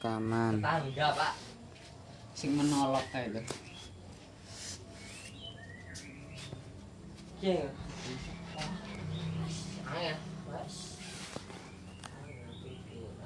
rekaman. Tanggung pak. Sing menolak kayak itu yeah.